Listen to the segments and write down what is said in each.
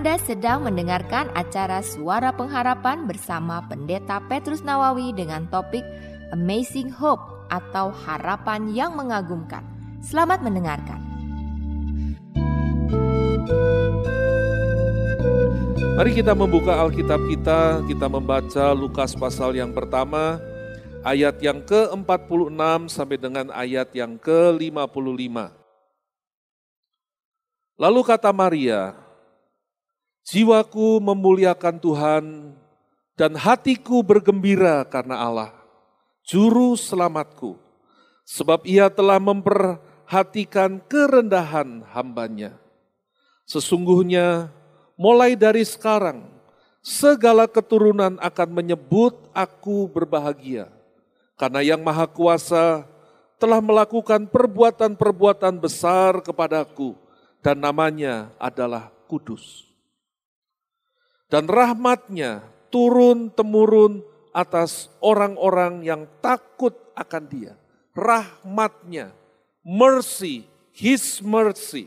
Anda sedang mendengarkan acara Suara Pengharapan bersama Pendeta Petrus Nawawi dengan topik Amazing Hope atau Harapan yang Mengagumkan. Selamat mendengarkan. Mari kita membuka Alkitab kita, kita membaca Lukas pasal yang pertama, ayat yang ke-46 sampai dengan ayat yang ke-55. Lalu kata Maria, jiwaku memuliakan Tuhan dan hatiku bergembira karena Allah, juru selamatku. Sebab ia telah memperhatikan kerendahan hambanya. Sesungguhnya mulai dari sekarang, segala keturunan akan menyebut aku berbahagia. Karena yang maha kuasa telah melakukan perbuatan-perbuatan besar kepadaku dan namanya adalah kudus. Dan rahmatnya turun-temurun atas orang-orang yang takut akan dia. Rahmatnya, mercy, his mercy.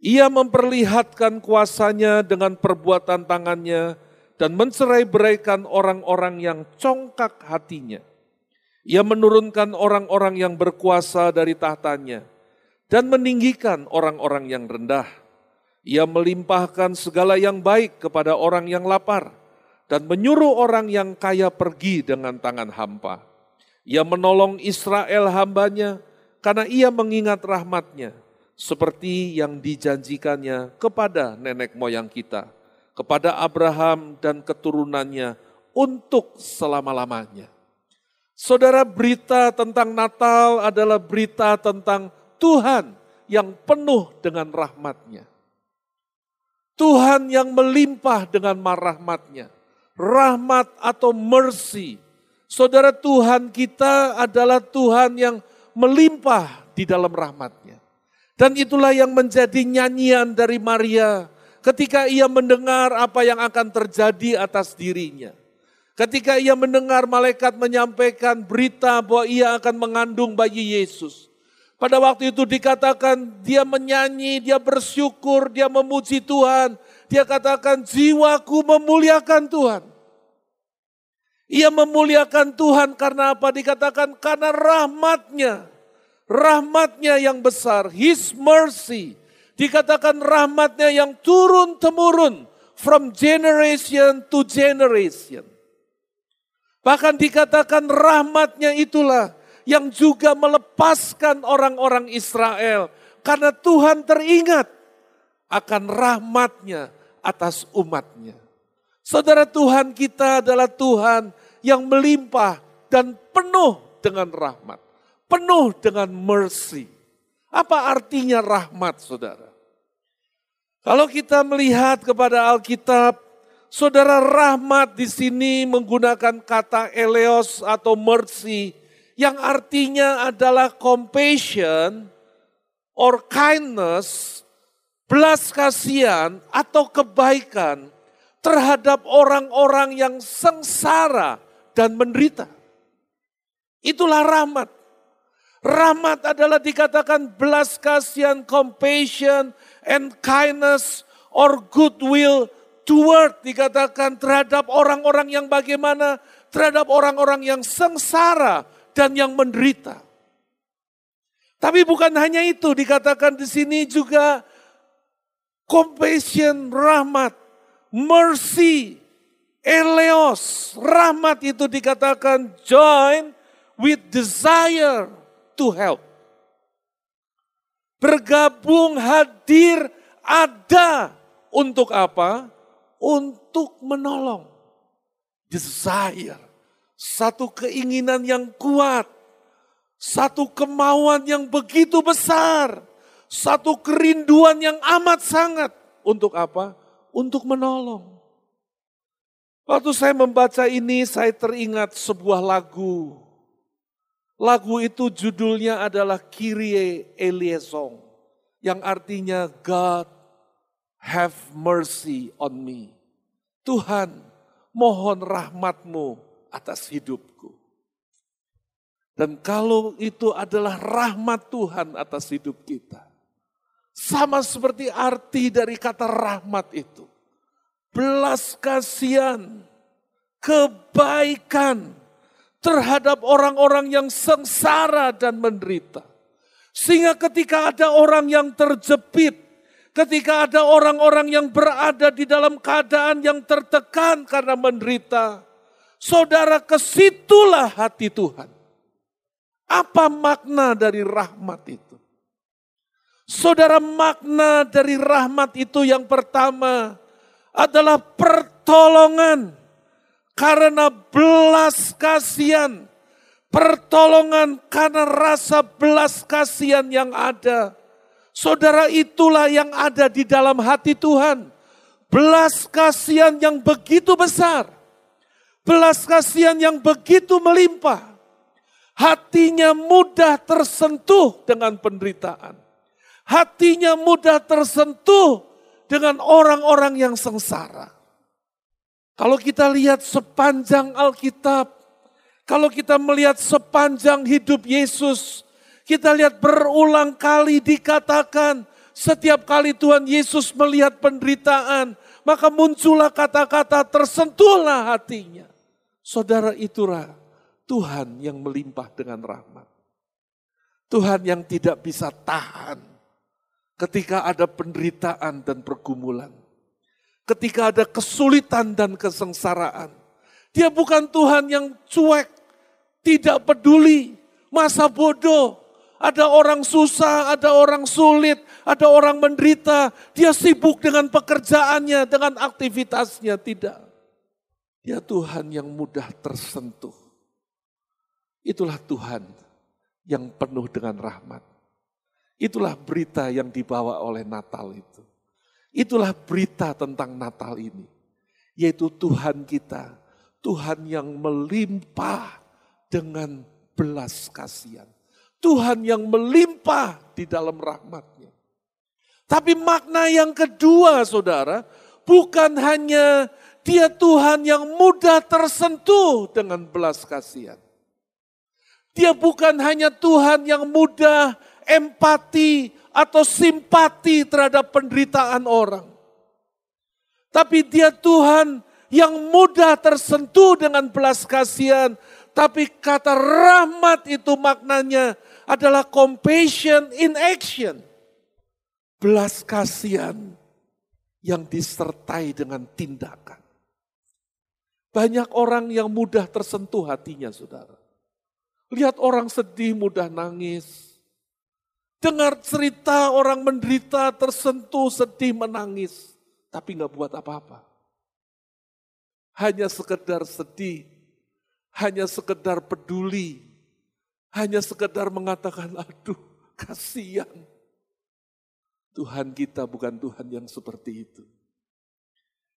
Ia memperlihatkan kuasanya dengan perbuatan tangannya dan mencerai-beraikan orang-orang yang congkak hatinya. Ia menurunkan orang-orang yang berkuasa dari tahtanya dan meninggikan orang-orang yang rendah. Ia melimpahkan segala yang baik kepada orang yang lapar dan menyuruh orang yang kaya pergi dengan tangan hampa. Ia menolong Israel hambanya karena ia mengingat rahmatnya seperti yang dijanjikannya kepada nenek moyang kita, kepada Abraham dan keturunannya untuk selama-lamanya. Saudara berita tentang Natal adalah berita tentang Tuhan yang penuh dengan rahmatnya. Tuhan yang melimpah dengan rahmatnya. Rahmat atau mercy. Saudara Tuhan kita adalah Tuhan yang melimpah di dalam rahmatnya. Dan itulah yang menjadi nyanyian dari Maria ketika ia mendengar apa yang akan terjadi atas dirinya. Ketika ia mendengar malaikat menyampaikan berita bahwa ia akan mengandung bayi Yesus. Pada waktu itu dikatakan dia menyanyi, dia bersyukur, dia memuji Tuhan. Dia katakan jiwaku memuliakan Tuhan. Ia memuliakan Tuhan karena apa? Dikatakan karena rahmatnya. Rahmatnya yang besar, His mercy. Dikatakan rahmatnya yang turun-temurun from generation to generation. Bahkan dikatakan rahmatnya itulah yang juga melepaskan orang-orang Israel. Karena Tuhan teringat akan rahmatnya atas umatnya. Saudara Tuhan kita adalah Tuhan yang melimpah dan penuh dengan rahmat. Penuh dengan mercy. Apa artinya rahmat saudara? Kalau kita melihat kepada Alkitab, saudara rahmat di sini menggunakan kata eleos atau mercy yang artinya adalah compassion or kindness, belas kasihan atau kebaikan terhadap orang-orang yang sengsara dan menderita. Itulah rahmat. Rahmat adalah dikatakan belas kasihan, compassion, and kindness or goodwill toward dikatakan terhadap orang-orang yang bagaimana? Terhadap orang-orang yang sengsara dan yang menderita. Tapi bukan hanya itu, dikatakan di sini juga compassion, rahmat, mercy, eleos, rahmat itu dikatakan join with desire to help. Bergabung, hadir, ada untuk apa? Untuk menolong. Desire satu keinginan yang kuat, satu kemauan yang begitu besar, satu kerinduan yang amat sangat. Untuk apa? Untuk menolong. Waktu saya membaca ini, saya teringat sebuah lagu. Lagu itu judulnya adalah Kyrie Eleison, yang artinya God have mercy on me. Tuhan, mohon rahmatmu atas hidupku. Dan kalau itu adalah rahmat Tuhan atas hidup kita, Sama seperti arti dari kata rahmat itu. Belas kasihan, kebaikan terhadap orang-orang yang sengsara dan menderita. Sehingga ketika ada orang yang terjepit, ketika ada orang-orang yang berada di dalam keadaan yang tertekan karena menderita, saudara ke situlah hati Tuhan. Apa makna dari rahmat itu? Saudara makna dari rahmat itu yang pertama adalah pertolongan karena belas kasihan. Pertolongan karena rasa belas kasihan yang ada. Saudara itulah yang ada di dalam hati Tuhan. Belas kasihan yang begitu besar. Belas kasihan yang begitu melimpah. Hatinya mudah tersentuh dengan penderitaan hatinya mudah tersentuh dengan orang-orang yang sengsara. Kalau kita lihat sepanjang Alkitab, kalau kita melihat sepanjang hidup Yesus, kita lihat berulang kali dikatakan setiap kali Tuhan Yesus melihat penderitaan, maka muncullah kata-kata tersentuhlah hatinya. Saudara itulah Tuhan yang melimpah dengan rahmat. Tuhan yang tidak bisa tahan ketika ada penderitaan dan pergumulan, ketika ada kesulitan dan kesengsaraan. Dia bukan Tuhan yang cuek, tidak peduli, masa bodoh. Ada orang susah, ada orang sulit, ada orang menderita. Dia sibuk dengan pekerjaannya, dengan aktivitasnya. Tidak. Dia Tuhan yang mudah tersentuh. Itulah Tuhan yang penuh dengan rahmat. Itulah berita yang dibawa oleh Natal itu. Itulah berita tentang Natal ini. Yaitu Tuhan kita, Tuhan yang melimpah dengan belas kasihan. Tuhan yang melimpah di dalam rahmatnya. Tapi makna yang kedua saudara, bukan hanya dia Tuhan yang mudah tersentuh dengan belas kasihan. Dia bukan hanya Tuhan yang mudah empati atau simpati terhadap penderitaan orang. Tapi dia Tuhan yang mudah tersentuh dengan belas kasihan. Tapi kata rahmat itu maknanya adalah compassion in action. Belas kasihan yang disertai dengan tindakan. Banyak orang yang mudah tersentuh hatinya saudara. Lihat orang sedih mudah nangis Dengar cerita orang menderita, tersentuh, sedih, menangis. Tapi nggak buat apa-apa. Hanya sekedar sedih, hanya sekedar peduli, hanya sekedar mengatakan, aduh kasihan. Tuhan kita bukan Tuhan yang seperti itu.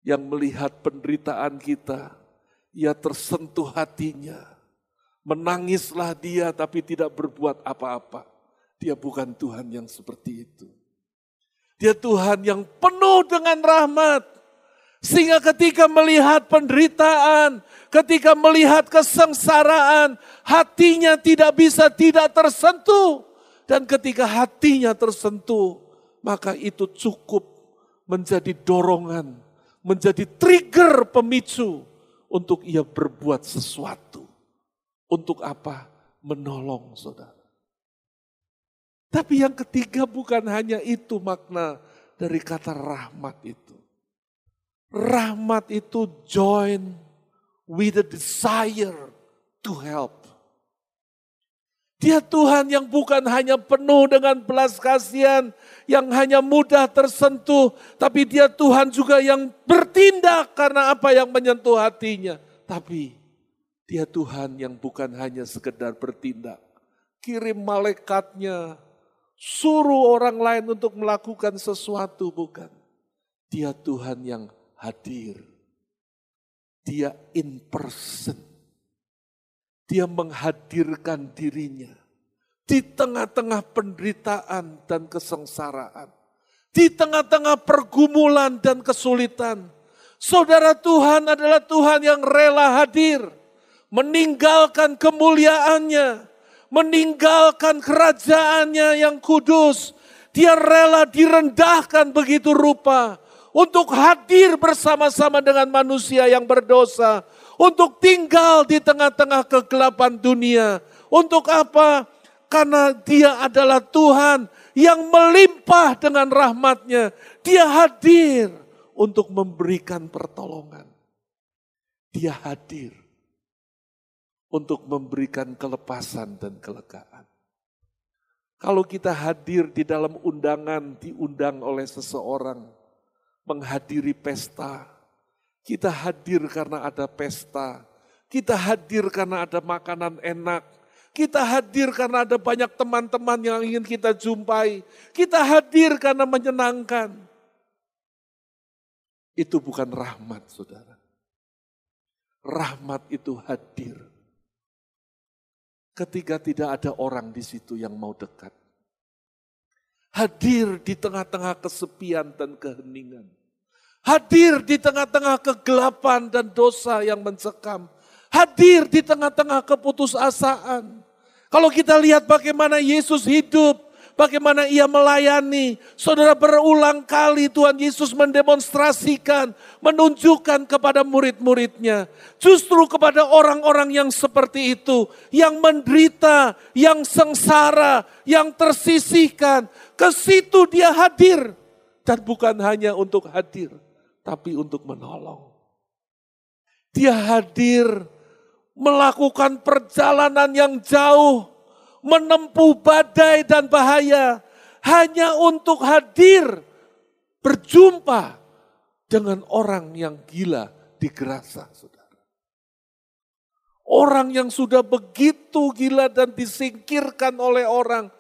Yang melihat penderitaan kita, ia tersentuh hatinya. Menangislah dia tapi tidak berbuat apa-apa. Dia bukan Tuhan yang seperti itu. Dia Tuhan yang penuh dengan rahmat. Sehingga ketika melihat penderitaan, ketika melihat kesengsaraan, hatinya tidak bisa tidak tersentuh. Dan ketika hatinya tersentuh, maka itu cukup menjadi dorongan, menjadi trigger pemicu untuk ia berbuat sesuatu. Untuk apa? Menolong saudara. Tapi yang ketiga bukan hanya itu makna dari kata rahmat itu. Rahmat itu join with the desire to help. Dia Tuhan yang bukan hanya penuh dengan belas kasihan, yang hanya mudah tersentuh, tapi dia Tuhan juga yang bertindak karena apa yang menyentuh hatinya. Tapi dia Tuhan yang bukan hanya sekedar bertindak, kirim malaikatnya suruh orang lain untuk melakukan sesuatu, bukan. Dia Tuhan yang hadir. Dia in person. Dia menghadirkan dirinya di tengah-tengah penderitaan dan kesengsaraan. Di tengah-tengah pergumulan dan kesulitan. Saudara Tuhan adalah Tuhan yang rela hadir. Meninggalkan kemuliaannya meninggalkan kerajaannya yang kudus. Dia rela direndahkan begitu rupa untuk hadir bersama-sama dengan manusia yang berdosa, untuk tinggal di tengah-tengah kegelapan dunia. Untuk apa? Karena dia adalah Tuhan yang melimpah dengan rahmatnya. Dia hadir untuk memberikan pertolongan. Dia hadir untuk memberikan kelepasan dan kelegaan. Kalau kita hadir di dalam undangan, diundang oleh seseorang, menghadiri pesta, kita hadir karena ada pesta, kita hadir karena ada makanan enak, kita hadir karena ada banyak teman-teman yang ingin kita jumpai, kita hadir karena menyenangkan. Itu bukan rahmat, saudara. Rahmat itu hadir ketika tidak ada orang di situ yang mau dekat. Hadir di tengah-tengah kesepian dan keheningan. Hadir di tengah-tengah kegelapan dan dosa yang mencekam. Hadir di tengah-tengah keputusasaan. Kalau kita lihat bagaimana Yesus hidup, bagaimana ia melayani. Saudara berulang kali Tuhan Yesus mendemonstrasikan, menunjukkan kepada murid-muridnya. Justru kepada orang-orang yang seperti itu, yang menderita, yang sengsara, yang tersisihkan. Ke situ dia hadir. Dan bukan hanya untuk hadir, tapi untuk menolong. Dia hadir melakukan perjalanan yang jauh menempuh badai dan bahaya hanya untuk hadir berjumpa dengan orang yang gila di Gerasa, saudara. Orang yang sudah begitu gila dan disingkirkan oleh orang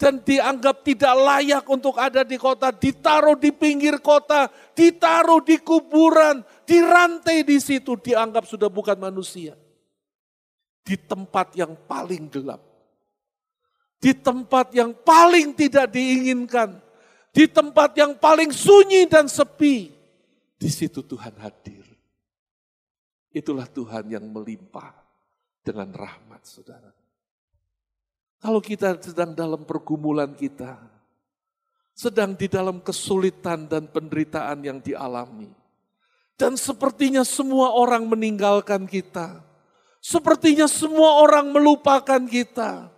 dan dianggap tidak layak untuk ada di kota, ditaruh di pinggir kota, ditaruh di kuburan, dirantai di situ, dianggap sudah bukan manusia. Di tempat yang paling gelap di tempat yang paling tidak diinginkan, di tempat yang paling sunyi dan sepi, di situ Tuhan hadir. Itulah Tuhan yang melimpah dengan rahmat saudara. Kalau kita sedang dalam pergumulan kita, sedang di dalam kesulitan dan penderitaan yang dialami, dan sepertinya semua orang meninggalkan kita, sepertinya semua orang melupakan kita,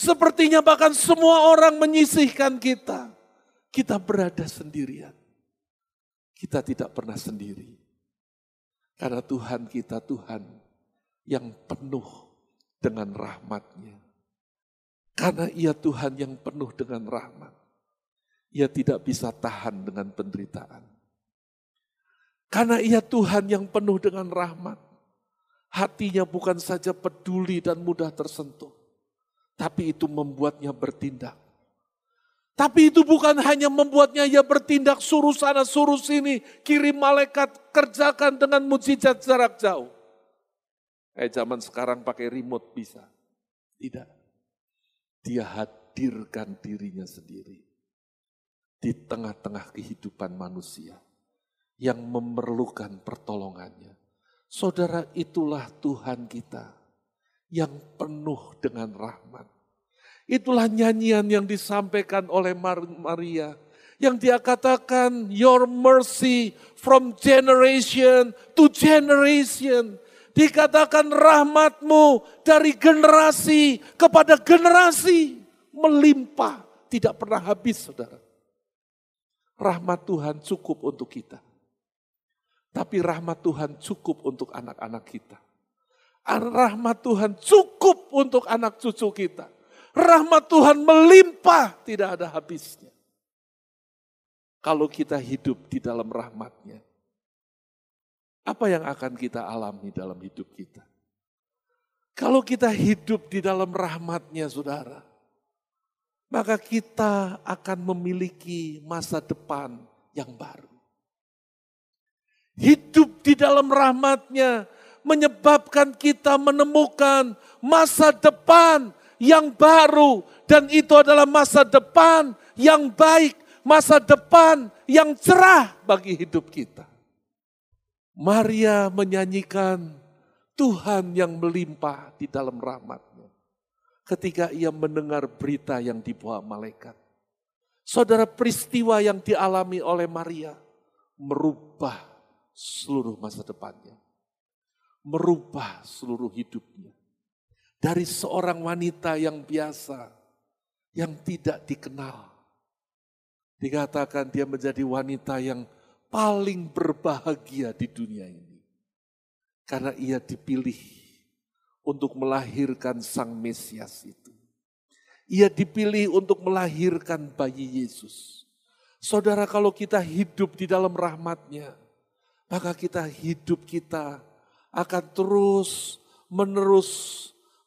Sepertinya bahkan semua orang menyisihkan kita. Kita berada sendirian. Kita tidak pernah sendiri. Karena Tuhan kita Tuhan yang penuh dengan rahmatnya. Karena ia Tuhan yang penuh dengan rahmat. Ia tidak bisa tahan dengan penderitaan. Karena ia Tuhan yang penuh dengan rahmat. Hatinya bukan saja peduli dan mudah tersentuh tapi itu membuatnya bertindak. Tapi itu bukan hanya membuatnya ia bertindak suruh sana suruh sini, kirim malaikat kerjakan dengan mujizat jarak jauh. Eh zaman sekarang pakai remote bisa. Tidak. Dia hadirkan dirinya sendiri di tengah-tengah kehidupan manusia yang memerlukan pertolongannya. Saudara, itulah Tuhan kita yang penuh dengan rahmat. Itulah nyanyian yang disampaikan oleh Maria. Yang dia katakan, your mercy from generation to generation. Dikatakan rahmatmu dari generasi kepada generasi. Melimpah, tidak pernah habis saudara. Rahmat Tuhan cukup untuk kita. Tapi rahmat Tuhan cukup untuk anak-anak kita rahmat Tuhan cukup untuk anak cucu kita. Rahmat Tuhan melimpah, tidak ada habisnya. Kalau kita hidup di dalam rahmatnya, apa yang akan kita alami dalam hidup kita? Kalau kita hidup di dalam rahmatnya saudara, maka kita akan memiliki masa depan yang baru. Hidup di dalam rahmatnya, menyebabkan kita menemukan masa depan yang baru. Dan itu adalah masa depan yang baik, masa depan yang cerah bagi hidup kita. Maria menyanyikan Tuhan yang melimpah di dalam rahmatnya. Ketika ia mendengar berita yang dibawa malaikat. Saudara peristiwa yang dialami oleh Maria merubah seluruh masa depannya. Merubah seluruh hidupnya. Dari seorang wanita yang biasa, yang tidak dikenal. Dikatakan dia menjadi wanita yang paling berbahagia di dunia ini. Karena ia dipilih untuk melahirkan sang Mesias itu. Ia dipilih untuk melahirkan bayi Yesus. Saudara kalau kita hidup di dalam rahmatnya, maka kita hidup kita akan terus menerus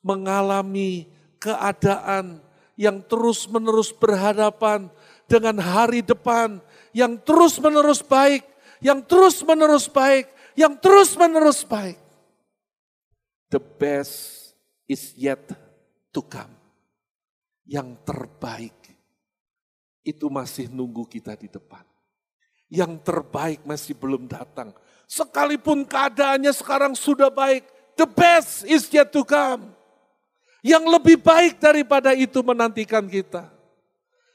mengalami keadaan yang terus menerus berhadapan dengan hari depan yang terus menerus baik, yang terus menerus baik, yang terus menerus baik. The best is yet to come yang terbaik itu masih nunggu kita di depan. Yang terbaik masih belum datang. Sekalipun keadaannya sekarang sudah baik, the best is yet to come. Yang lebih baik daripada itu menantikan kita.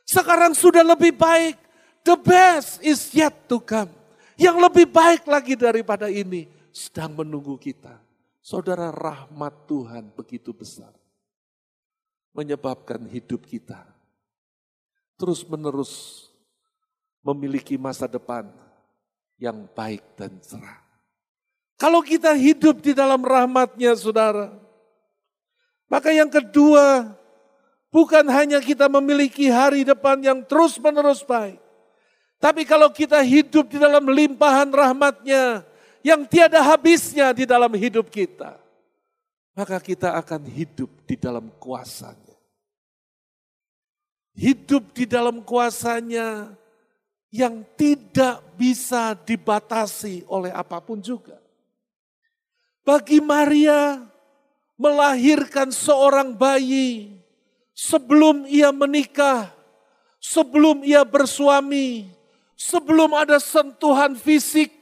Sekarang sudah lebih baik, the best is yet to come. Yang lebih baik lagi daripada ini sedang menunggu kita. Saudara rahmat Tuhan begitu besar menyebabkan hidup kita terus menerus memiliki masa depan yang baik dan cerah. Kalau kita hidup di dalam rahmatnya saudara, maka yang kedua, bukan hanya kita memiliki hari depan yang terus menerus baik. Tapi kalau kita hidup di dalam limpahan rahmatnya yang tiada habisnya di dalam hidup kita maka kita akan hidup di dalam kuasanya. Hidup di dalam kuasanya yang tidak bisa dibatasi oleh apa pun juga. Bagi Maria melahirkan seorang bayi sebelum ia menikah, sebelum ia bersuami, sebelum ada sentuhan fisik,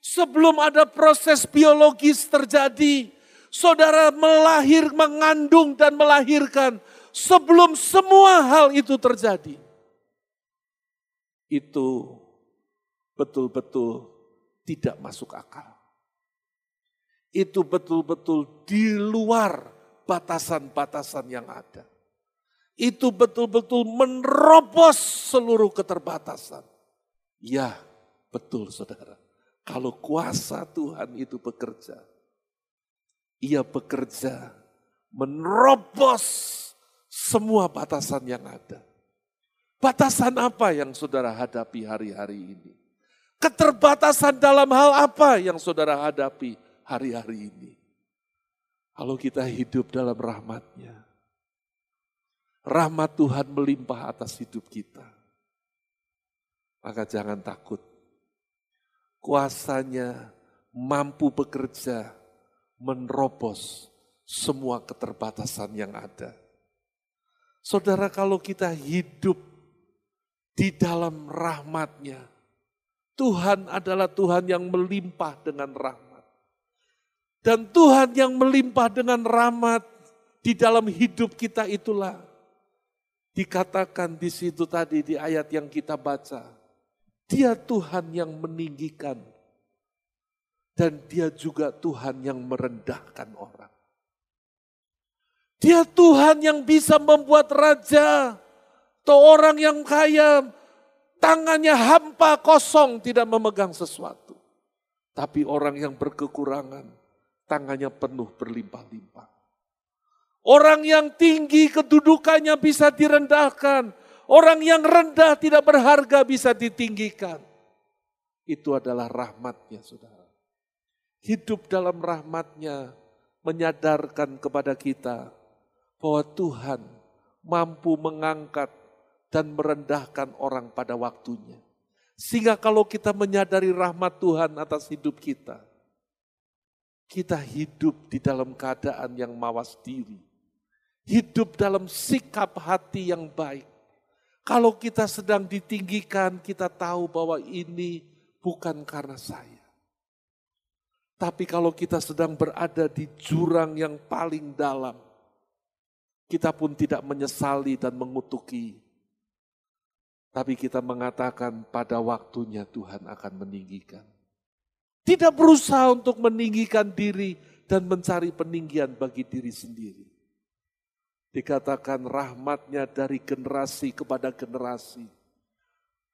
sebelum ada proses biologis terjadi, saudara melahir, mengandung dan melahirkan sebelum semua hal itu terjadi. Itu betul-betul tidak masuk akal. Itu betul-betul di luar batasan-batasan yang ada. Itu betul-betul menerobos seluruh keterbatasan. Ya, betul saudara. Kalau kuasa Tuhan itu bekerja, ia bekerja menerobos semua batasan yang ada. Batasan apa yang saudara hadapi hari-hari ini? Keterbatasan dalam hal apa yang saudara hadapi hari-hari ini? Kalau kita hidup dalam rahmatnya, rahmat Tuhan melimpah atas hidup kita. Maka jangan takut. Kuasanya mampu bekerja menerobos semua keterbatasan yang ada. Saudara kalau kita hidup di dalam rahmatnya, Tuhan adalah Tuhan yang melimpah dengan rahmat. Dan Tuhan yang melimpah dengan rahmat di dalam hidup kita itulah dikatakan di situ tadi di ayat yang kita baca. Dia Tuhan yang meninggikan dan dia juga Tuhan yang merendahkan orang. Dia Tuhan yang bisa membuat raja atau orang yang kaya tangannya hampa kosong tidak memegang sesuatu. Tapi orang yang berkekurangan tangannya penuh berlimpah-limpah. Orang yang tinggi kedudukannya bisa direndahkan. Orang yang rendah tidak berharga bisa ditinggikan. Itu adalah rahmatnya saudara hidup dalam rahmatnya menyadarkan kepada kita bahwa Tuhan mampu mengangkat dan merendahkan orang pada waktunya. Sehingga kalau kita menyadari rahmat Tuhan atas hidup kita, kita hidup di dalam keadaan yang mawas diri. Hidup dalam sikap hati yang baik. Kalau kita sedang ditinggikan, kita tahu bahwa ini bukan karena saya. Tapi kalau kita sedang berada di jurang yang paling dalam, kita pun tidak menyesali dan mengutuki. Tapi kita mengatakan pada waktunya Tuhan akan meninggikan. Tidak berusaha untuk meninggikan diri dan mencari peninggian bagi diri sendiri. Dikatakan rahmatnya dari generasi kepada generasi.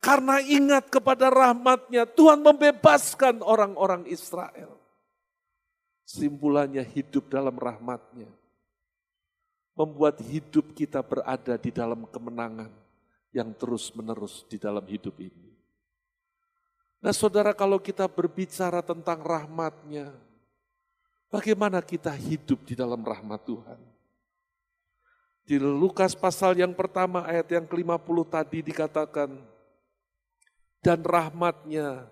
Karena ingat kepada rahmatnya, Tuhan membebaskan orang-orang Israel. Simpulannya hidup dalam rahmatnya. Membuat hidup kita berada di dalam kemenangan yang terus-menerus di dalam hidup ini. Nah saudara kalau kita berbicara tentang rahmatnya, bagaimana kita hidup di dalam rahmat Tuhan? Di Lukas pasal yang pertama ayat yang ke-50 tadi dikatakan, dan rahmatnya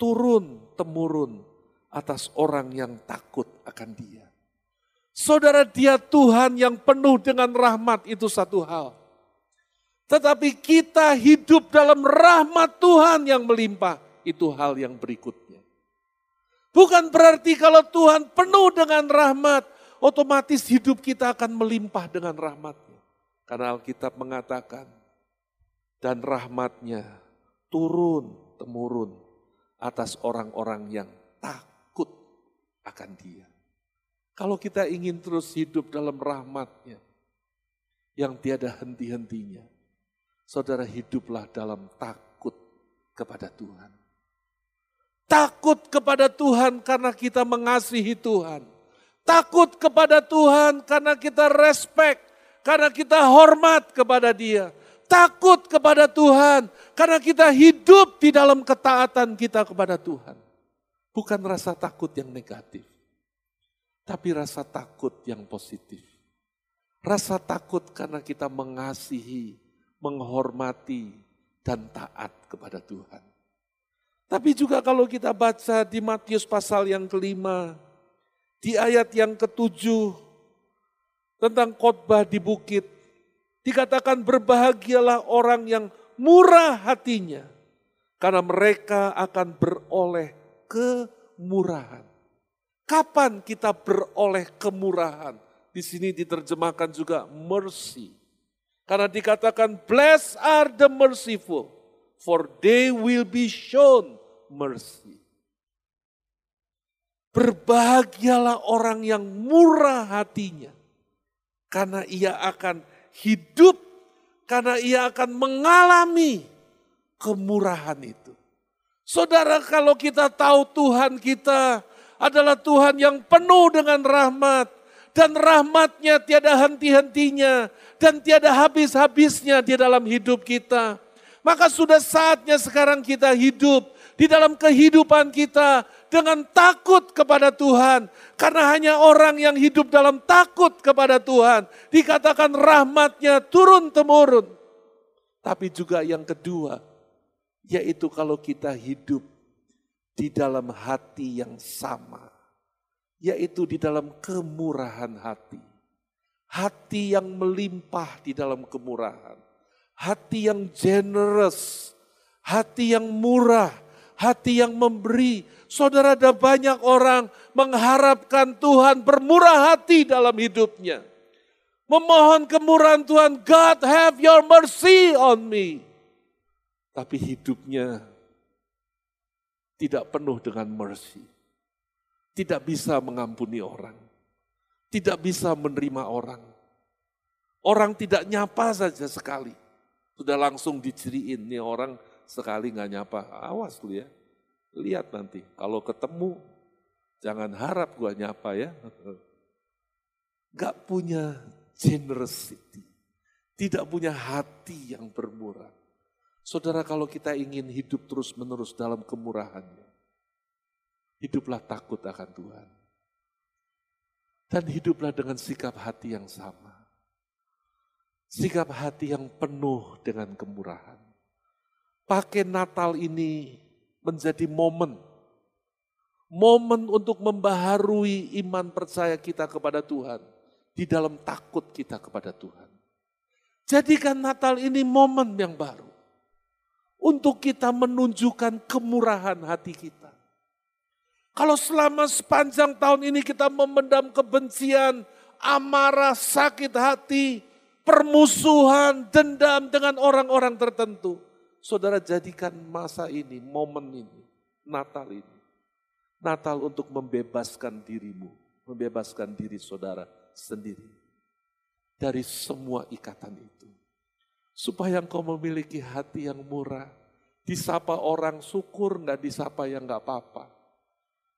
turun temurun atas orang yang takut akan dia. Saudara dia Tuhan yang penuh dengan rahmat itu satu hal. Tetapi kita hidup dalam rahmat Tuhan yang melimpah. Itu hal yang berikutnya. Bukan berarti kalau Tuhan penuh dengan rahmat, otomatis hidup kita akan melimpah dengan rahmatnya. Karena Alkitab mengatakan, dan rahmatnya turun temurun atas orang-orang yang takut akan dia. Kalau kita ingin terus hidup dalam rahmatnya, yang tiada henti-hentinya, saudara hiduplah dalam takut kepada Tuhan. Takut kepada Tuhan karena kita mengasihi Tuhan. Takut kepada Tuhan karena kita respect, karena kita hormat kepada Dia. Takut kepada Tuhan karena kita hidup di dalam ketaatan kita kepada Tuhan. Bukan rasa takut yang negatif, tapi rasa takut yang positif. Rasa takut karena kita mengasihi, menghormati, dan taat kepada Tuhan. Tapi juga kalau kita baca di Matius pasal yang kelima, di ayat yang ketujuh, tentang khotbah di bukit, dikatakan berbahagialah orang yang murah hatinya, karena mereka akan beroleh kemurahan. Kapan kita beroleh kemurahan? Di sini diterjemahkan juga mercy. Karena dikatakan, blessed are the merciful, for they will be shown mercy. Berbahagialah orang yang murah hatinya, karena ia akan hidup, karena ia akan mengalami kemurahan itu. Saudara, kalau kita tahu Tuhan kita adalah Tuhan yang penuh dengan rahmat, dan rahmatnya tiada henti-hentinya dan tiada habis-habisnya di dalam hidup kita. Maka sudah saatnya sekarang kita hidup di dalam kehidupan kita dengan takut kepada Tuhan. Karena hanya orang yang hidup dalam takut kepada Tuhan dikatakan rahmatnya turun-temurun. Tapi juga yang kedua, yaitu kalau kita hidup di dalam hati yang sama yaitu di dalam kemurahan hati. Hati yang melimpah di dalam kemurahan. Hati yang generous, hati yang murah, hati yang memberi. Saudara ada banyak orang mengharapkan Tuhan bermurah hati dalam hidupnya. Memohon kemurahan Tuhan, God have your mercy on me. Tapi hidupnya tidak penuh dengan mercy tidak bisa mengampuni orang, tidak bisa menerima orang. Orang tidak nyapa saja sekali, sudah langsung diciriin nih orang sekali nggak nyapa. Awas lu ya, lihat nanti kalau ketemu jangan harap gua nyapa ya. Gak punya generosity, tidak punya hati yang bermurah. Saudara kalau kita ingin hidup terus menerus dalam kemurahannya, hiduplah takut akan Tuhan. Dan hiduplah dengan sikap hati yang sama. Sikap hati yang penuh dengan kemurahan. Pakai Natal ini menjadi momen. Momen untuk membaharui iman percaya kita kepada Tuhan. Di dalam takut kita kepada Tuhan. Jadikan Natal ini momen yang baru. Untuk kita menunjukkan kemurahan hati kita kalau selama sepanjang tahun ini kita memendam kebencian, amarah, sakit hati, permusuhan, dendam dengan orang-orang tertentu. Saudara jadikan masa ini, momen ini, Natal ini. Natal untuk membebaskan dirimu, membebaskan diri saudara sendiri dari semua ikatan itu. Supaya engkau memiliki hati yang murah, disapa orang syukur, nggak disapa yang nggak apa-apa.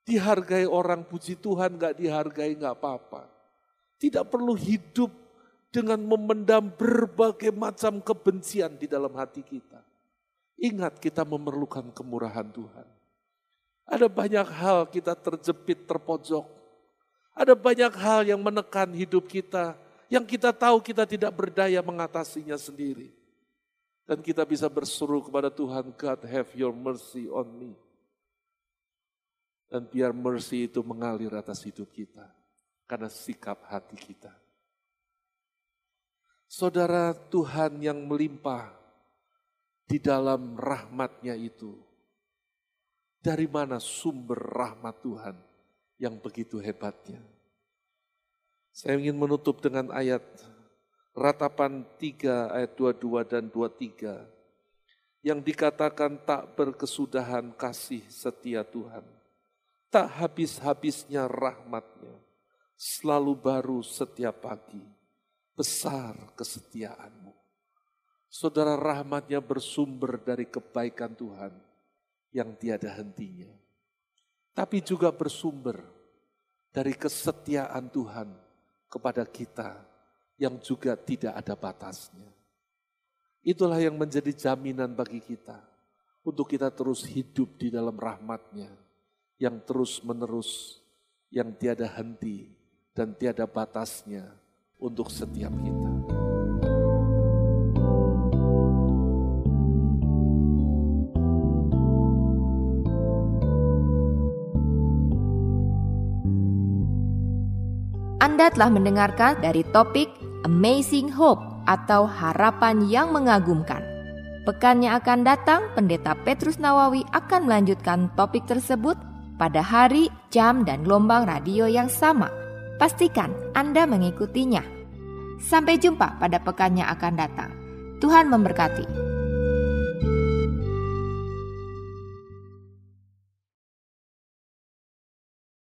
Dihargai orang puji Tuhan, nggak dihargai nggak apa-apa. Tidak perlu hidup dengan memendam berbagai macam kebencian di dalam hati kita. Ingat kita memerlukan kemurahan Tuhan. Ada banyak hal kita terjepit, terpojok. Ada banyak hal yang menekan hidup kita, yang kita tahu kita tidak berdaya mengatasinya sendiri. Dan kita bisa berseru kepada Tuhan, God have your mercy on me. Dan biar mercy itu mengalir atas hidup kita. Karena sikap hati kita. Saudara Tuhan yang melimpah di dalam rahmatnya itu. Dari mana sumber rahmat Tuhan yang begitu hebatnya? Saya ingin menutup dengan ayat ratapan 3 ayat 22 dan 23 yang dikatakan tak berkesudahan kasih setia Tuhan. Tak habis-habisnya rahmatnya, selalu baru setiap pagi. Besar kesetiaanmu. Saudara rahmatnya bersumber dari kebaikan Tuhan yang tiada hentinya. Tapi juga bersumber dari kesetiaan Tuhan kepada kita yang juga tidak ada batasnya. Itulah yang menjadi jaminan bagi kita untuk kita terus hidup di dalam rahmatnya yang terus menerus, yang tiada henti dan tiada batasnya untuk setiap kita. Anda telah mendengarkan dari topik Amazing Hope atau harapan yang mengagumkan. Pekan yang akan datang, Pendeta Petrus Nawawi akan melanjutkan topik tersebut pada hari, jam, dan gelombang radio yang sama. Pastikan Anda mengikutinya. Sampai jumpa pada pekan yang akan datang. Tuhan memberkati.